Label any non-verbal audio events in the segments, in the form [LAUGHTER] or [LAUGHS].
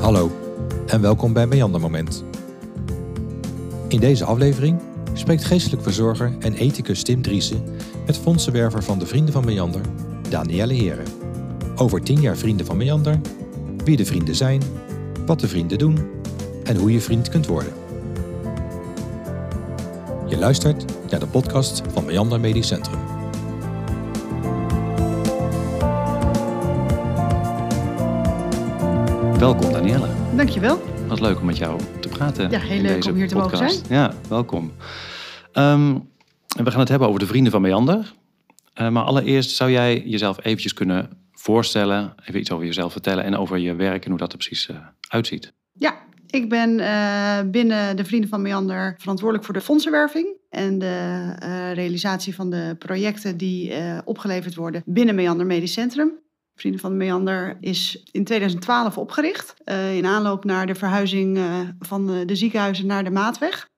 Hallo en welkom bij Meander Moment. In deze aflevering spreekt geestelijk verzorger en ethicus Tim Driessen met fondsenwerver van de Vrienden van Meander, Danielle Heren. Over 10 jaar Vrienden van Meander, wie de vrienden zijn, wat de vrienden doen en hoe je vriend kunt worden. Je luistert naar de podcast van Meander Medisch Centrum. Welkom Danielle. Dankjewel. Wat leuk om met jou te praten. Ja, heel in leuk deze om hier te mogen podcast. Ja, welkom. Ehm, we gaan het hebben over de Vrienden van Meander. Eh, maar allereerst zou jij jezelf eventjes kunnen voorstellen, even iets over jezelf vertellen en over je werk en hoe dat er precies eh, uitziet. Ja, ik ben eh, binnen de Vrienden van Meander verantwoordelijk voor de fondsenwerving en de realisatie van de projecten die opgeleverd worden binnen Meander Medisch Centrum. Vrienden van Meander is in 2012 opgericht eh, in aanloop naar de verhuizing eh, van de, de ziekenhuizen naar de Maatweg.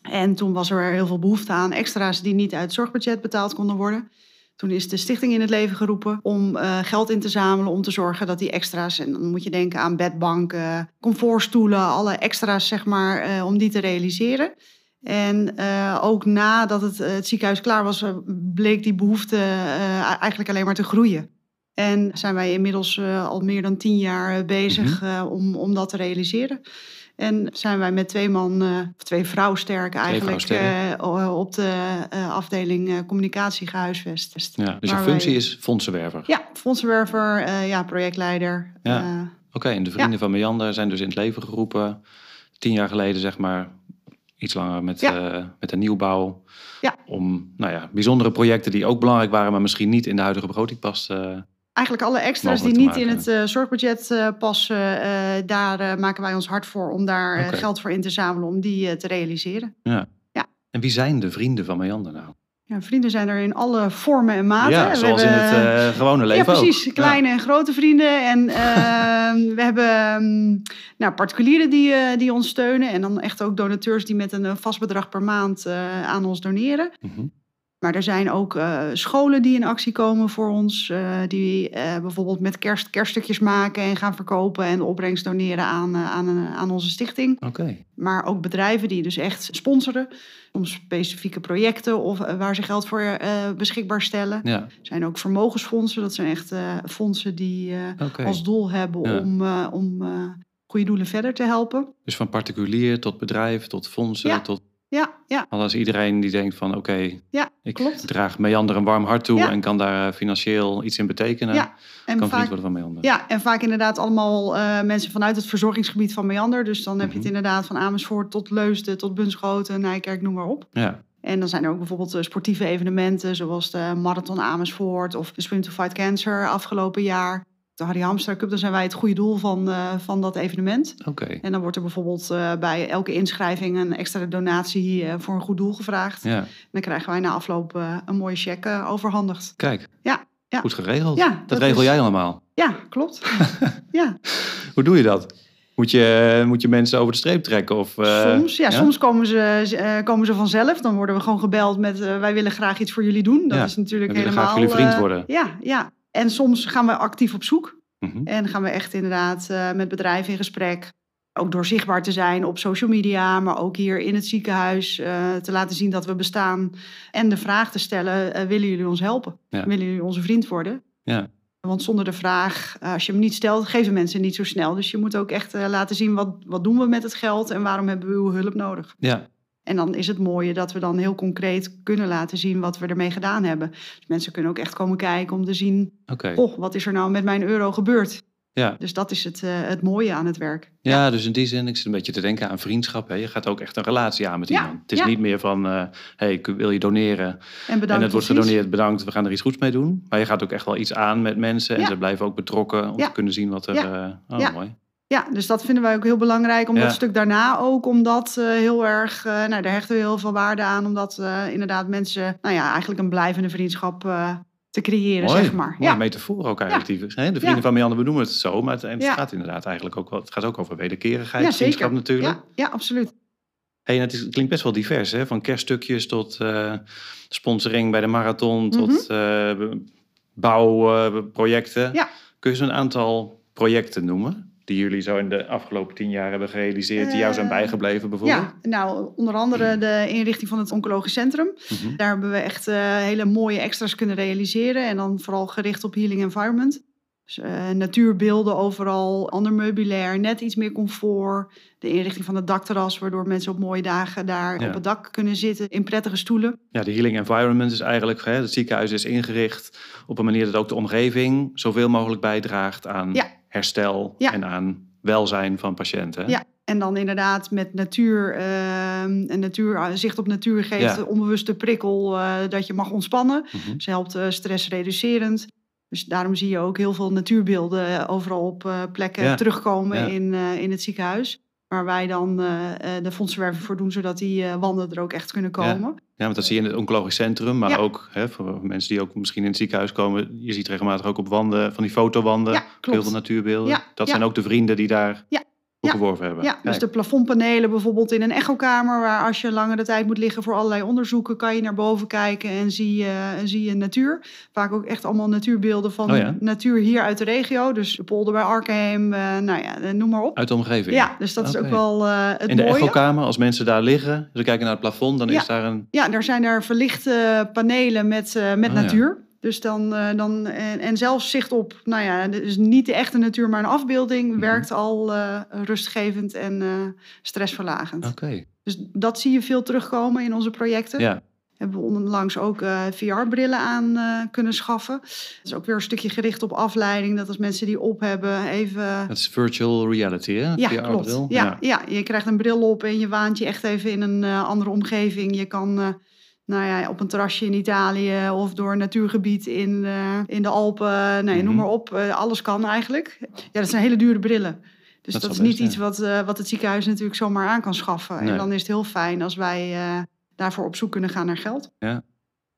En toen was er heel veel behoefte aan extra's die niet uit het zorgbudget betaald konden worden. Toen is de stichting in het leven geroepen om eh, geld in te zamelen om te zorgen dat die extra's, en dan moet je denken aan bedbanken, comfortstoelen, alle extra's zeg maar, om die te realiseren. En ook nadat het, het ziekenhuis klaar was, bleek die behoefte eh, eigenlijk alleen maar te groeien. En zijn wij inmiddels eh, al meer dan tien jaar eh, bezig eh, om, om dat te realiseren. En zijn wij met twee man, of twee vrouwen sterk eigenlijk, op de afdeling communicatie gehuisvest. Ja, dus je functie wij- is fondsenwerver. Ja, fondsenwerver, ja, projectleider. Ja. Oké, en de Vrienden van Meander zijn dus in het leven geroepen. Tien jaar geleden, zeg maar, iets langer met, Ja. met de nieuwbouw. Ja. Om nou ja, bijzondere projecten die ook belangrijk waren, maar misschien niet in de huidige begroting pasten. Eigenlijk alle extra's die niet in het eh, zorgbudget eh, passen, eh, daar maken wij ons hard voor om daar geld voor in te zamelen om die te realiseren. En wie zijn de Vrienden van Meander nou? Ja, vrienden zijn er in alle vormen en maten. ja, We zoals in het gewone Ja, leven precies. ook. Kleine en grote vrienden. En [LAUGHS] ehm, we hebben ehm, nou, particulieren die, die ons steunen. En dan echt ook donateurs die met een vast bedrag per maand aan ons doneren. Ja. Mhm. Maar er zijn ook eh, scholen die in actie komen voor ons. eh, die eh, bijvoorbeeld met kerst kerststukjes maken en gaan verkopen. En de opbrengst doneren aan, aan, aan onze stichting. Oké. Maar ook bedrijven die dus echt sponsoren. Soms specifieke projecten of waar ze geld voor beschikbaar stellen. Ja, Er zijn ook vermogensfondsen. Dat zijn echt fondsen die als doel hebben Ja. om, om goede doelen verder te helpen. Dus van particulier tot bedrijf, tot fondsen, Ja. tot Ja, ja, alles. Iedereen die denkt van oké, ja. ik klopt. draag Meander een warm hart toe Ja. en kan daar eh, financieel iets in betekenen. Ja, kan En vriend vaak, worden van Meander. ja, en vaak inderdaad allemaal eh, mensen vanuit het verzorgingsgebied van Meander. Dus dan heb je het Mhm. inderdaad van Amersfoort tot Leusden, tot Bunschoten, Nijkerk, noem maar op. Ja. En dan zijn er ook bijvoorbeeld eh, sportieve evenementen, zoals de Marathon Amersfoort of de Swim to Fight Cancer afgelopen jaar. De Harry Hamstra Cup, dan zijn wij het goede doel van, eh, van dat evenement. Oké. En dan wordt er bijvoorbeeld eh, bij elke inschrijving een extra donatie eh, voor een goed doel gevraagd. En Ja, dan krijgen wij na afloop een mooie cheque overhandigd. kijk. Ja, ja. Goed geregeld. Ja, dat, dat regel is- jij allemaal. Ja, klopt. [LAUGHS] ja, Hoe doe je dat? Moet je, moet je mensen over de streep trekken? Of, soms, ja, soms komen ze, komen ze vanzelf. Dan worden we gewoon gebeld met wij willen graag iets voor jullie doen. Dat Ja, is natuurlijk we willen helemaal... graag jullie vriend worden. ja, ja. En soms gaan we actief op zoek. Mhm. En gaan we echt inderdaad eh, met bedrijven in gesprek. Ook door zichtbaar te zijn op social media, maar ook hier in het ziekenhuis. eh, te laten zien dat we bestaan. En de vraag te stellen, eh, willen jullie ons helpen? Ja. Willen jullie onze vriend worden? Ja. Want zonder de vraag, als je hem niet stelt, geven mensen niet zo snel. Dus je moet ook echt laten zien, wat, wat doen we met het geld en waarom hebben we uw hulp nodig? ja, En dan is het mooie dat we dan heel concreet kunnen laten zien wat we ermee gedaan hebben. Dus mensen kunnen ook echt komen kijken om te zien, oké. oh, wat is er nou met mijn euro gebeurd? Ja. Dus dat is het, eh, het mooie aan het werk. Ja, dus in die zin, ik zit een beetje te denken aan vriendschap. Hè. Je gaat ook echt een relatie aan met Ja, iemand. Het is ja. niet meer van, eh hey, wil je doneren. En bedankt. en het wordt gedoneerd, bedankt, we gaan er iets goeds mee doen. Maar je gaat ook echt wel iets aan met mensen. En ze blijven ook betrokken om te kunnen zien wat er... Eh, oh, mooi. Ja, dus dat vinden wij ook heel belangrijk. Om Ja. dat stuk daarna ook, omdat eh, heel erg, eh, nou, daar hechten we heel veel waarde aan. Omdat eh, inderdaad mensen, nou ja, eigenlijk een blijvende vriendschap te creëren, Mooi, zeg maar. mooie Ja. metafoor ook eigenlijk. Die, hè, de vrienden Ja. van we noemen het zo. Maar het, gaat inderdaad eigenlijk ook wel... Het gaat ook over wederkerigheid, ja, vriendschap natuurlijk. Ja, ja, absoluut. Hey, het, is, het klinkt best wel divers, hè? Van kerststukjes tot sponsoring bij de marathon, tot Mhm. be- bouwprojecten. Ja. Kun je zo'n aantal projecten noemen die jullie zo in de afgelopen tien jaar hebben gerealiseerd, die jou zijn Eh, bijgebleven bijvoorbeeld? Ja, nou, onder andere de inrichting van het Oncologisch Centrum. Mhm. Daar hebben we echt eh, hele mooie extra's kunnen realiseren. En dan vooral gericht op healing environment. Dus, eh, natuurbeelden overal, ander meubilair, net iets meer comfort. De inrichting van het dakterras, waardoor mensen op mooie dagen daar Ja. op het dak kunnen zitten in prettige stoelen. Ja, de healing environment is eigenlijk, hè, het ziekenhuis is ingericht op een manier dat ook de omgeving zoveel mogelijk bijdraagt aan Ja. Herstel Ja. en aan welzijn van patiënten. Ja. En dan inderdaad met natuur, ehm, en natuur, eh, zicht op natuur geeft Ja. onbewuste prikkel eh, dat je mag ontspannen. Mhm. Ze helpt eh, stressreducerend. Dus daarom zie je ook heel veel natuurbeelden overal op plekken Ja. terugkomen Ja. in, in het ziekenhuis. Waar wij dan eh, eh, de fondsenwerving voor doen, zodat die eh, wanden er ook echt kunnen komen. Ja, want dat zie je in het oncologisch centrum, maar Ja. ook hè, voor mensen die ook misschien in het ziekenhuis komen. Je ziet regelmatig ook op wanden, van die fotowanden, Ja, heel veel natuurbeelden. Ja, Dat zijn ook de vrienden die daar Ja, hebben. Ja, dus de plafondpanelen bijvoorbeeld in een echokamer, waar als je langere tijd moet liggen voor allerlei onderzoeken, kan je naar boven kijken en zie je, en zie je natuur. Vaak ook echt allemaal natuurbeelden van Oh ja? natuur hier uit de regio. Dus de polder bij Arkenheim, eh, nou ja, eh, noem maar op. Uit de omgeving. Ja, dus dat is ook wel eh, het In de mooie. echokamer, als mensen daar liggen, ze kijken naar het plafond, dan Ja. is daar een... Ja, daar zijn er verlichte panelen met, met Oh, ja. natuur. Dus dan, eh, dan en, en zelfs zicht op, nou ja, dus niet de echte natuur, maar een afbeelding Mhm. werkt al eh, rustgevend en eh, stressverlagend. Oké, Dus dat zie je veel terugkomen in onze projecten. ja. Hebben we onlangs ook VR-brillen aan kunnen schaffen. Dat is ook weer een stukje gericht op afleiding. Dat als mensen die op hebben, even Dat is virtual reality, hè? ja, klopt. bril. Ja, ja. je krijgt een bril op en je waant je echt even in een andere omgeving. Je kan nou ja, op een terrasje in Italië of door een natuurgebied in, eh, in de Alpen. Nee, noem Mhm. maar op. Eh, alles kan eigenlijk. Ja, dat zijn hele dure brillen. Dus Dat dat, is niet best, iets wat, eh, wat het ziekenhuis natuurlijk zomaar aan kan schaffen. Nee. En dan is het heel fijn als wij daarvoor op zoek kunnen gaan naar geld. Ja.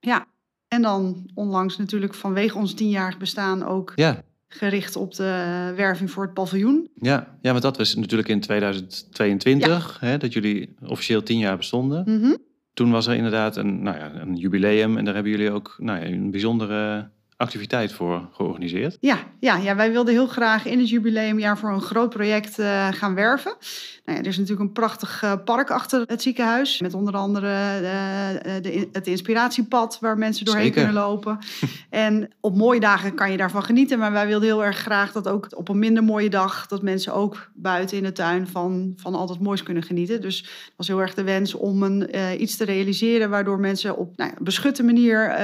Ja. En dan onlangs natuurlijk vanwege ons tienjarig bestaan ook Ja, gericht op de werving voor het paviljoen. ja. ja, want dat was natuurlijk in 2022, hè, dat jullie officieel tien jaar bestonden. Mhm. Toen was er inderdaad een, nou ja, een jubileum en daar hebben jullie ook nou ja, een bijzondere activiteit voor georganiseerd. Ja, ja, ja, wij wilden heel graag in het jubileumjaar voor een groot project eh, gaan werven. Nou ja, er is natuurlijk een prachtig eh, park achter het ziekenhuis. Met onder andere eh, de, het inspiratiepad waar mensen doorheen Zeker. kunnen lopen. [LAUGHS] en op mooie dagen kan je daarvan genieten. Maar wij wilden heel erg graag dat ook op een minder mooie dag... dat mensen ook buiten in de tuin van, van al dat moois kunnen genieten. Dus het was heel erg de wens om een, iets te realiseren... waardoor mensen op nou beschutte manier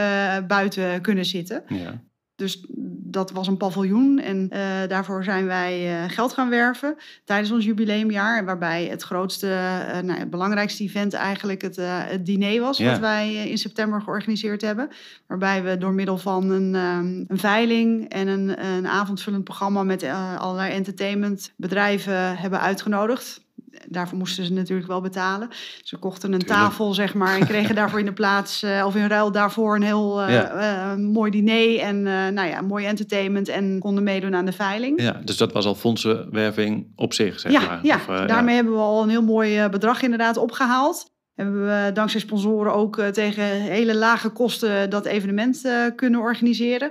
buiten kunnen zitten. Ja. Dus dat was een paviljoen en eh, daarvoor zijn wij eh, geld gaan werven tijdens ons jubileumjaar. Waarbij het grootste, eh, nou, het belangrijkste event eigenlijk het, het diner was. Ja. Wat wij in september georganiseerd hebben. Waarbij we door middel van een, ehm, een veiling en een, een avondvullend programma met allerlei entertainmentbedrijven hebben uitgenodigd. Daarvoor moesten ze natuurlijk wel betalen. Ze kochten een Tuurlijk. tafel, zeg maar, en kregen daarvoor in de plaats, eh, of in ruil daarvoor, een heel eh, Ja. eh, mooi diner en nou ja, mooi entertainment en konden meedoen aan de veiling. ja, dus dat was al fondsenwerving op zich, zeg ja, maar. ja. Of, daarmee hebben we al een heel mooi bedrag inderdaad opgehaald. Hebben we dankzij sponsoren ook tegen hele lage kosten dat evenement kunnen organiseren.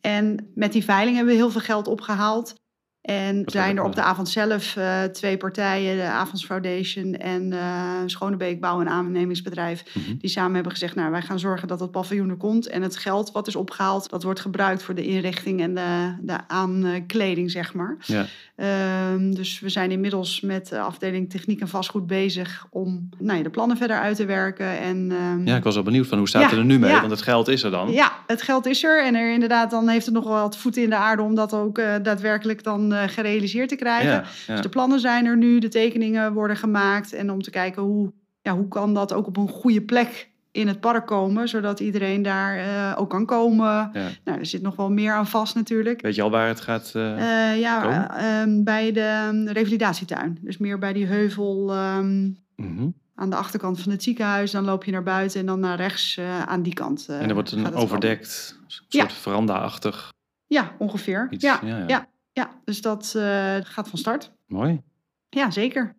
En met die veiling hebben we heel veel geld opgehaald. En zijn er op de avond zelf eh, twee partijen, de Avonds Foundation en eh Schonebeek Bouw- en Aannemingsbedrijf, Mhm. die samen hebben gezegd, nou wij gaan zorgen dat het paviljoen er komt. En het geld wat is opgehaald, dat wordt gebruikt voor de inrichting en de, de aankleding, zeg maar. Ja. Ehm, dus we zijn inmiddels met de afdeling techniek en vastgoed bezig om nou ja, de plannen verder uit te werken. En, ehm, ja, ik was wel benieuwd van hoe staat Ja, het er nu mee, ja. want het geld is er dan. ja, het geld is er. En er inderdaad, dan heeft het nog wel wat voeten in de aarde om dat ook eh, daadwerkelijk dan eh, gerealiseerd te krijgen. ja, ja. Dus de plannen zijn er nu, de tekeningen worden gemaakt. En om te kijken hoe, ja, hoe kan dat ook op een goede plek in het park komen, zodat iedereen daar eh, ook kan komen. Ja. Nou, er zit nog wel meer aan vast natuurlijk. Weet je al waar het gaat? eh, ja, eh, ehm, bij de ehm, revalidatietuin. Dus meer bij die heuvel ehm, mhm. aan de achterkant van het ziekenhuis. Dan loop je naar buiten en dan naar rechts aan die kant. en er wordt een komen. overdekt, Ja. soort veranda-achtig Ja, ongeveer. iets. Ja, ja, ja. ja. Ja, dus dat eh, gaat van start. Mooi. Ja, zeker.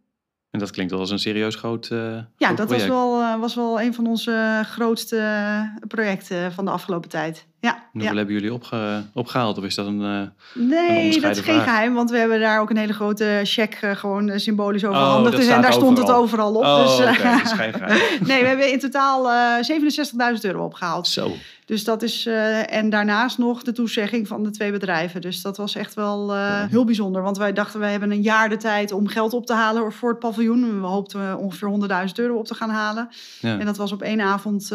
En dat klinkt wel als een serieus groot, eh Ja, groot dat was wel, eh, was wel een van onze grootste projecten van de afgelopen tijd. Ja. Hoeveel ja. hebben jullie opge- opgehaald? Of is dat een... eh, Nee, dat is geen vraag. geheim, want we hebben daar ook een hele grote cheque eh, gewoon eh, symbolisch Oh, overhandigd. dat dus, en daar stond het overal op. Oh, dus, dat is geen geheim. [LAUGHS] nee, we hebben in totaal eh 67.000 euro opgehaald. Zo. Dus dat is, en daarnaast nog de toezegging van de twee bedrijven. Dus dat was echt wel heel bijzonder. Want wij dachten, wij hebben een jaar de tijd om geld op te halen voor het paviljoen. We hoopten ongeveer 100.000 euro op te gaan halen. Ja. En dat was op één avond,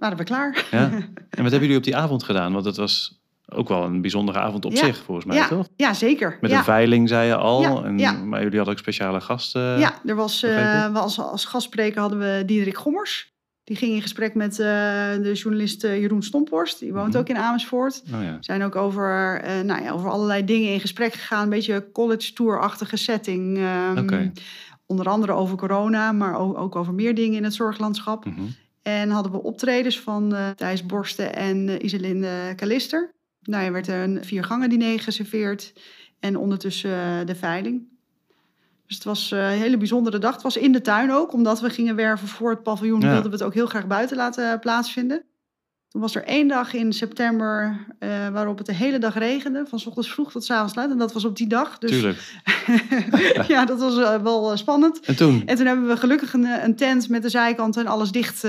waren we klaar. Ja. En wat [LAUGHS] hebben jullie op die avond gedaan? Want dat was ook wel een bijzondere avond op Ja. zich, volgens mij, ja, toch? ja, zeker. Met ja. een veiling, zei je al. Ja, en. Maar jullie hadden ook speciale gasten. Ja, er was, we als, als gastspreker hadden we Diederik Gommers. Die ging in gesprek met eh, de journalist eh, Jeroen Stomporst. Die woont Mhm. ook in Amersfoort. Oh, ja. Zijn ook over, nou ja, over allerlei dingen in gesprek gegaan. Een beetje college tour-achtige setting. Oké. Onder andere over corona, maar ook, ook over meer dingen in het zorglandschap. Mhm. En hadden we optredens van eh Thijs Borsten en eh, Iselinde Kalister. Nou, er werd een viergangen diner geserveerd. En ondertussen eh, de veiling. Dus het was een hele bijzondere dag. Het was in de tuin ook, omdat we gingen werven voor het paviljoen. Ja. Wilden we het ook heel graag buiten laten plaatsvinden. Toen was er één dag in september waarop het de hele dag regende. Van 's ochtends vroeg tot 's avonds laat. En dat was op die dag. Dus Tuurlijk. [LAUGHS] [LAUGHS] ja, dat was eh, wel eh, spannend. En toen? En toen hebben we gelukkig een, eh, een tent met de zijkant en alles dicht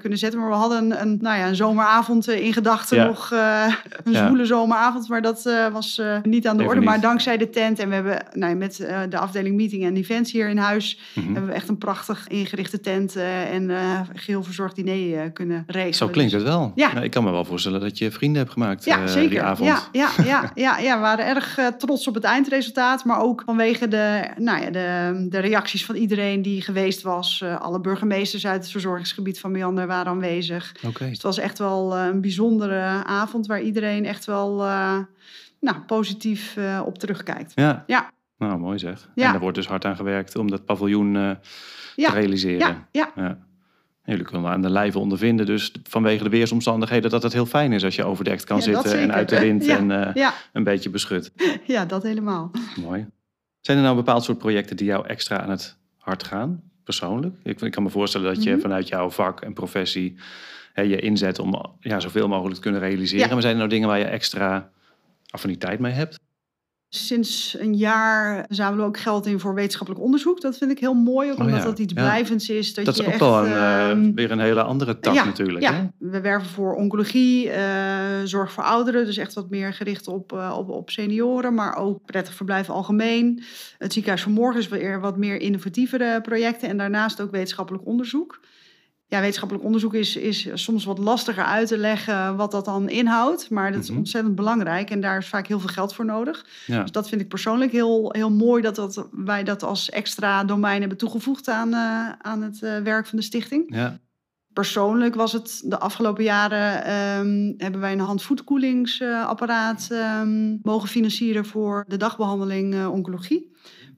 kunnen zetten. Maar we hadden een, een, nou ja, een zomeravond in gedachten Ja. nog. een Ja. zwoele zomeravond, maar dat was niet aan de Even orde. Maar dankzij de tent en we hebben nou, ja, met de afdeling meeting en events hier in huis... Mhm. hebben we echt een prachtig ingerichte tent en eh geheel verzorgd diner kunnen regelen. Zo klinkt Dus- het wel. Ja. Nou, ik kan me wel voorstellen dat je vrienden hebt gemaakt ja, zeker. die avond. Ja, ja, ja, ja, ja, we waren erg trots op het eindresultaat. Maar ook vanwege de, nou ja, de, de reacties van iedereen die geweest was. Eh, alle burgemeesters uit het verzorgingsgebied van Meander waren aanwezig. Dus het was echt wel eh, een bijzondere avond waar iedereen echt wel eh, nou, positief op terugkijkt. Ja. Ja. Nou, mooi zeg. Ja. En daar wordt dus hard aan gewerkt om dat paviljoen Ja. te realiseren. Ja, ja, Jullie kunnen aan de lijve ondervinden, dus vanwege de weersomstandigheden, dat het heel fijn is als je overdekt kan zitten en uit de wind en een beetje beschut. [LAUGHS] ja, dat helemaal. Mooi. Zijn er nou een bepaald soort projecten die jou extra aan het hart gaan, persoonlijk? Ik, ik kan me voorstellen dat je Mhm. vanuit jouw vak en professie hè, je inzet om ja, zoveel mogelijk te kunnen realiseren. Ja. Maar zijn er nou dingen waar je extra affiniteit mee hebt? Sinds een jaar zamelen we ook geld in voor wetenschappelijk onderzoek. Dat vind ik heel mooi, ook Oh omdat ja, dat iets ja. blijvends is. Dat, Dat, je is ook echt, wel een, eh, ehm, weer een hele andere tak ja, natuurlijk. Ja, Hè? we werven voor oncologie, eh, zorg voor ouderen. Dus echt wat meer gericht op, eh, op, op senioren, maar ook prettig verblijf algemeen. Het ziekenhuis van morgen is weer wat meer innovatievere projecten. En daarnaast ook wetenschappelijk onderzoek. Ja, wetenschappelijk onderzoek is, is soms wat lastiger uit te leggen wat dat dan inhoudt. Maar dat is Mhm. ontzettend belangrijk en daar is vaak heel veel geld voor nodig. Ja. Dus dat vind ik persoonlijk heel, heel mooi dat, dat wij dat als extra domein hebben toegevoegd aan, eh, aan het eh, werk van de stichting. Ja. Persoonlijk was het de afgelopen jaren ehm, hebben wij een handvoetkoelingsapparaat ehm, mogen financieren voor de dagbehandeling eh, oncologie.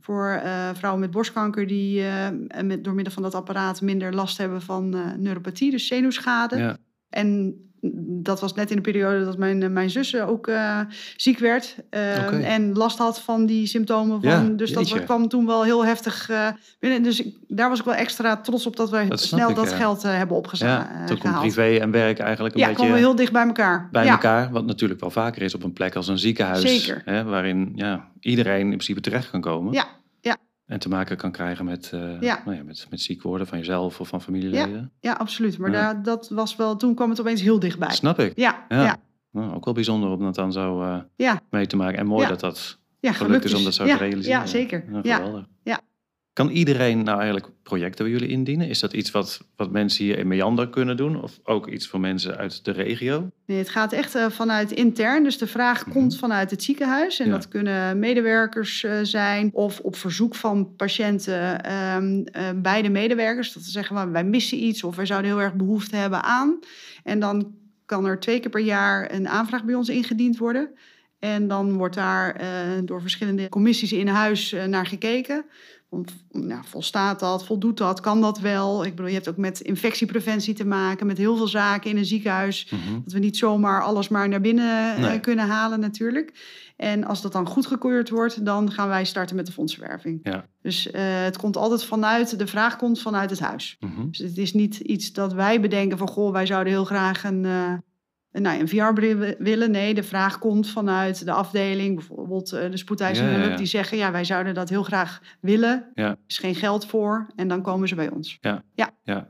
Voor eh, vrouwen met borstkanker die eh, met, door middel van dat apparaat minder last hebben van eh, neuropathie, dus zenuwschade. Ja. En dat was net in de periode dat mijn, eh, mijn zus ook eh, ziek werd. eh, Oké. En last had van die symptomen. Van, Ja, dus dat jeetje. kwam toen wel heel heftig eh, binnen. Dus ik, daar was ik wel extra trots op dat wij Dat snel ik, dat ja. geld hebben opgezet. Ja, toen komt privé en werk eigenlijk een Ja, beetje komen we heel dicht bij elkaar. bij ja. elkaar. Wat natuurlijk wel vaker is op een plek als een ziekenhuis. Zeker. Hè, waarin ja, iedereen in principe terecht kan komen. Ja, ja. En te maken kan krijgen met, Ja. Nou ja, met, met ziek worden van jezelf of van familieleden. Ja, absoluut. Maar Ja. daar, dat was wel, toen kwam het opeens heel dichtbij. Snap ik. Ja, Ja. ja. Nou, ook wel bijzonder om dat dan zo eh, Ja. mee te maken. En mooi Ja. dat dat ja gelukt is om dat zo ja, te realiseren. Ja, zeker. Ja, Ja, geweldig. Ja. Kan iedereen nou eigenlijk projecten bij jullie indienen? Is dat iets wat, wat mensen hier in Meander kunnen doen? Of ook iets voor mensen uit de regio? Nee, het gaat echt eh, vanuit intern. Dus de vraag Mhm. komt vanuit het ziekenhuis. En Ja. dat kunnen medewerkers eh, zijn. Of op verzoek van patiënten ehm, eh, bij de medewerkers. Dat ze zeggen, "Maar wij missen iets. Of wij zouden heel erg behoefte hebben aan. En dan kan er twee keer per jaar een aanvraag bij ons ingediend worden. En dan wordt daar eh, door verschillende commissies in huis eh, naar gekeken. Want, nou, volstaat dat? Voldoet dat? Kan dat wel? Ik bedoel, je hebt ook met infectiepreventie te maken, met heel veel zaken in een ziekenhuis. Mhm. Dat we niet zomaar alles maar naar binnen eh, kunnen halen natuurlijk. En als dat dan goedgekeurd wordt, dan gaan wij starten met de fondsenwerving. Ja. Dus het komt altijd vanuit, de vraag komt vanuit het huis. Mhm. Dus het is niet iets dat wij bedenken van, goh, wij zouden heel graag een, nou, een VR-bril willen. Nee, de vraag komt vanuit de afdeling, bijvoorbeeld eh, de spoedeisende Ja, ja, hulp, ja. die zeggen, ja, wij zouden dat heel graag willen. Ja. Er is geen geld voor en dan komen ze bij ons. Ja,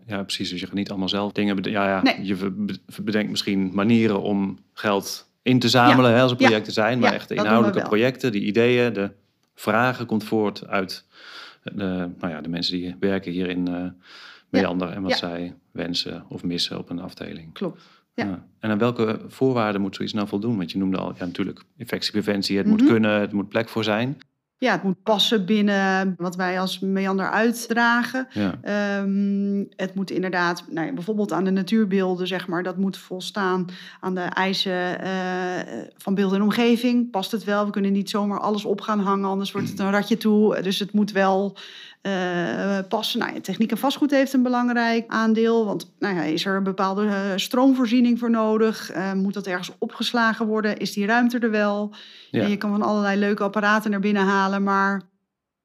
ja, precies. Dus je gaat niet allemaal zelf dingen bedenken. Ja, ja. Nee. Je be- bedenkt misschien manieren om geld in te zamelen hè, als er Ja. projecten zijn. Maar Ja, echt de we inhoudelijke projecten, die ideeën, de vragen komt voort uit de, nou ja, de mensen die werken hier in eh Meander. En wat Ja. zij wensen of missen op een afdeling. Klopt. Ja. En aan welke voorwaarden moet zoiets nou voldoen? Want je noemde al, ja natuurlijk, infectiepreventie. Het Mhm. moet kunnen, het moet plek voor zijn. Ja, het moet passen binnen wat wij als meander uitdragen. Ja, Ehm, het moet inderdaad, nou ja, bijvoorbeeld aan de natuurbeelden, zeg maar, dat moet volstaan aan de eisen eh, van beeld en omgeving. Past het wel? We kunnen niet zomaar alles op gaan hangen, anders wordt het een ratje toe. Dus het moet wel eh, passen. Nou, ja, techniek en vastgoed heeft een belangrijk aandeel, want nou ja, is er een bepaalde eh, stroomvoorziening voor nodig? Eh, moet dat ergens opgeslagen worden? Is die ruimte er wel? Ja. En je kan van allerlei leuke apparaten naar binnen halen, maar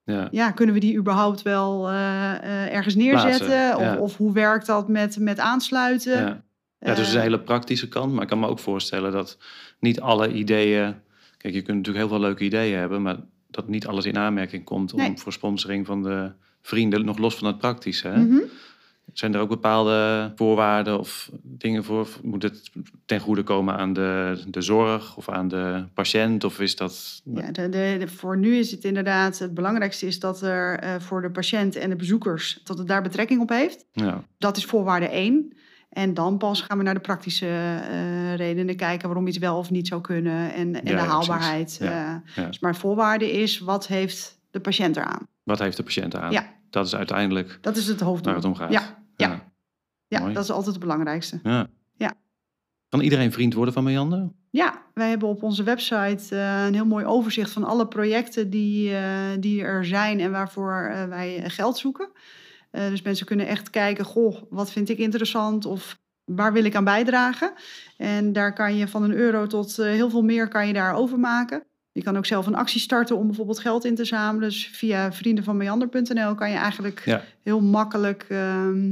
ja. ja, kunnen we die überhaupt wel ergens neerzetten? Plaatsen, ja. Of, of hoe werkt dat met, met aansluiten? Ja. Ja, dus het is een Eh, hele praktische kant. Maar ik kan me ook voorstellen dat niet alle ideeën... Kijk, je kunt natuurlijk heel veel leuke ideeën hebben... maar dat niet alles in aanmerking komt om, Nee. voor sponsoring van de vrienden... nog los van het praktische. Hè? mhm. Zijn er ook bepaalde voorwaarden of dingen voor? Moet het ten goede komen aan de, de zorg of aan de patiënt? Of is dat... Ja, de, de, de- voor nu is het inderdaad het belangrijkste is dat er eh, voor de patiënt en de bezoekers dat het daar betrekking op heeft. Ja, Dat is voorwaarde één. En dan pas gaan we naar de praktische eh, redenen kijken waarom iets wel of niet zou kunnen en, en Ja, de haalbaarheid. Ja, eh. ja. Dus maar voorwaarde is wat heeft de patiënt eraan? Wat heeft de patiënt aan? Ja. Dat is uiteindelijk Dat is het hoofddoel. waar het om gaat. Ja, ja. ja dat is altijd het belangrijkste. Ja. Ja. Kan iedereen vriend worden van Meander? Ja, wij hebben op onze website eh, een heel mooi overzicht van alle projecten die, die er zijn en waarvoor wij geld zoeken. Eh, dus mensen kunnen echt kijken, goh, wat vind ik interessant of waar wil ik aan bijdragen? En daar kan je van een euro tot eh, heel veel meer kan je daar overmaken. Je kan ook zelf een actie starten om bijvoorbeeld geld in te zamelen. Dus via vriendenvanmeander.nl kan je eigenlijk Ja. heel makkelijk ehm,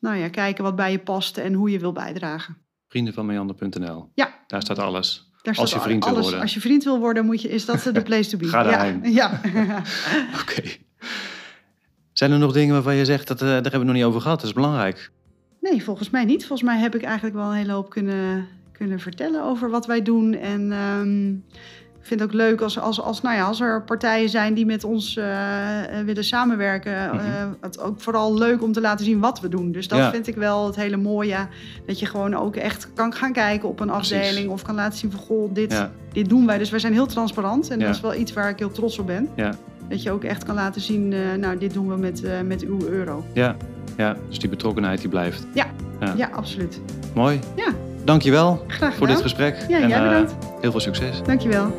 nou ja, kijken wat bij je past en hoe je wil bijdragen. Vriendenvanmeander.nl. Ja. Daar staat alles. Daar Als je vriend wil alles. worden. Als je vriend wil worden, moet je, is dat de [LAUGHS] place to be. Ga daarheen. Ja, ja. [LAUGHS] [LAUGHS] Oké. Zijn er nog dingen waarvan je zegt, dat, eh, daar hebben we het nog niet over gehad, dat is belangrijk. Nee, volgens mij niet. Volgens mij heb ik eigenlijk wel een hele hoop kunnen, kunnen vertellen over wat wij doen. En ehm, ik vind het ook leuk als, als, als, nou ja, als er partijen zijn die met ons eh, eh, willen samenwerken. Eh, het ook vooral leuk om te laten zien wat we doen. Dus dat Ja. vind ik wel het hele mooie. Dat je gewoon ook echt kan gaan kijken op een Precies. afdeling. Of kan laten zien van, goh, dit, Ja, dit doen wij. Dus wij zijn heel transparant. En dat is wel iets waar ik heel trots op ben. ja, Dat je ook echt kan laten zien, eh, nou, dit doen we met, eh, met uw euro. ja, ja. Dus die betrokkenheid die blijft. Ja. Ja, absoluut. Mooi. Ja. Dankjewel Graag voor dit gesprek. Ja, en jij eh, bedankt. heel veel succes. Dankjewel.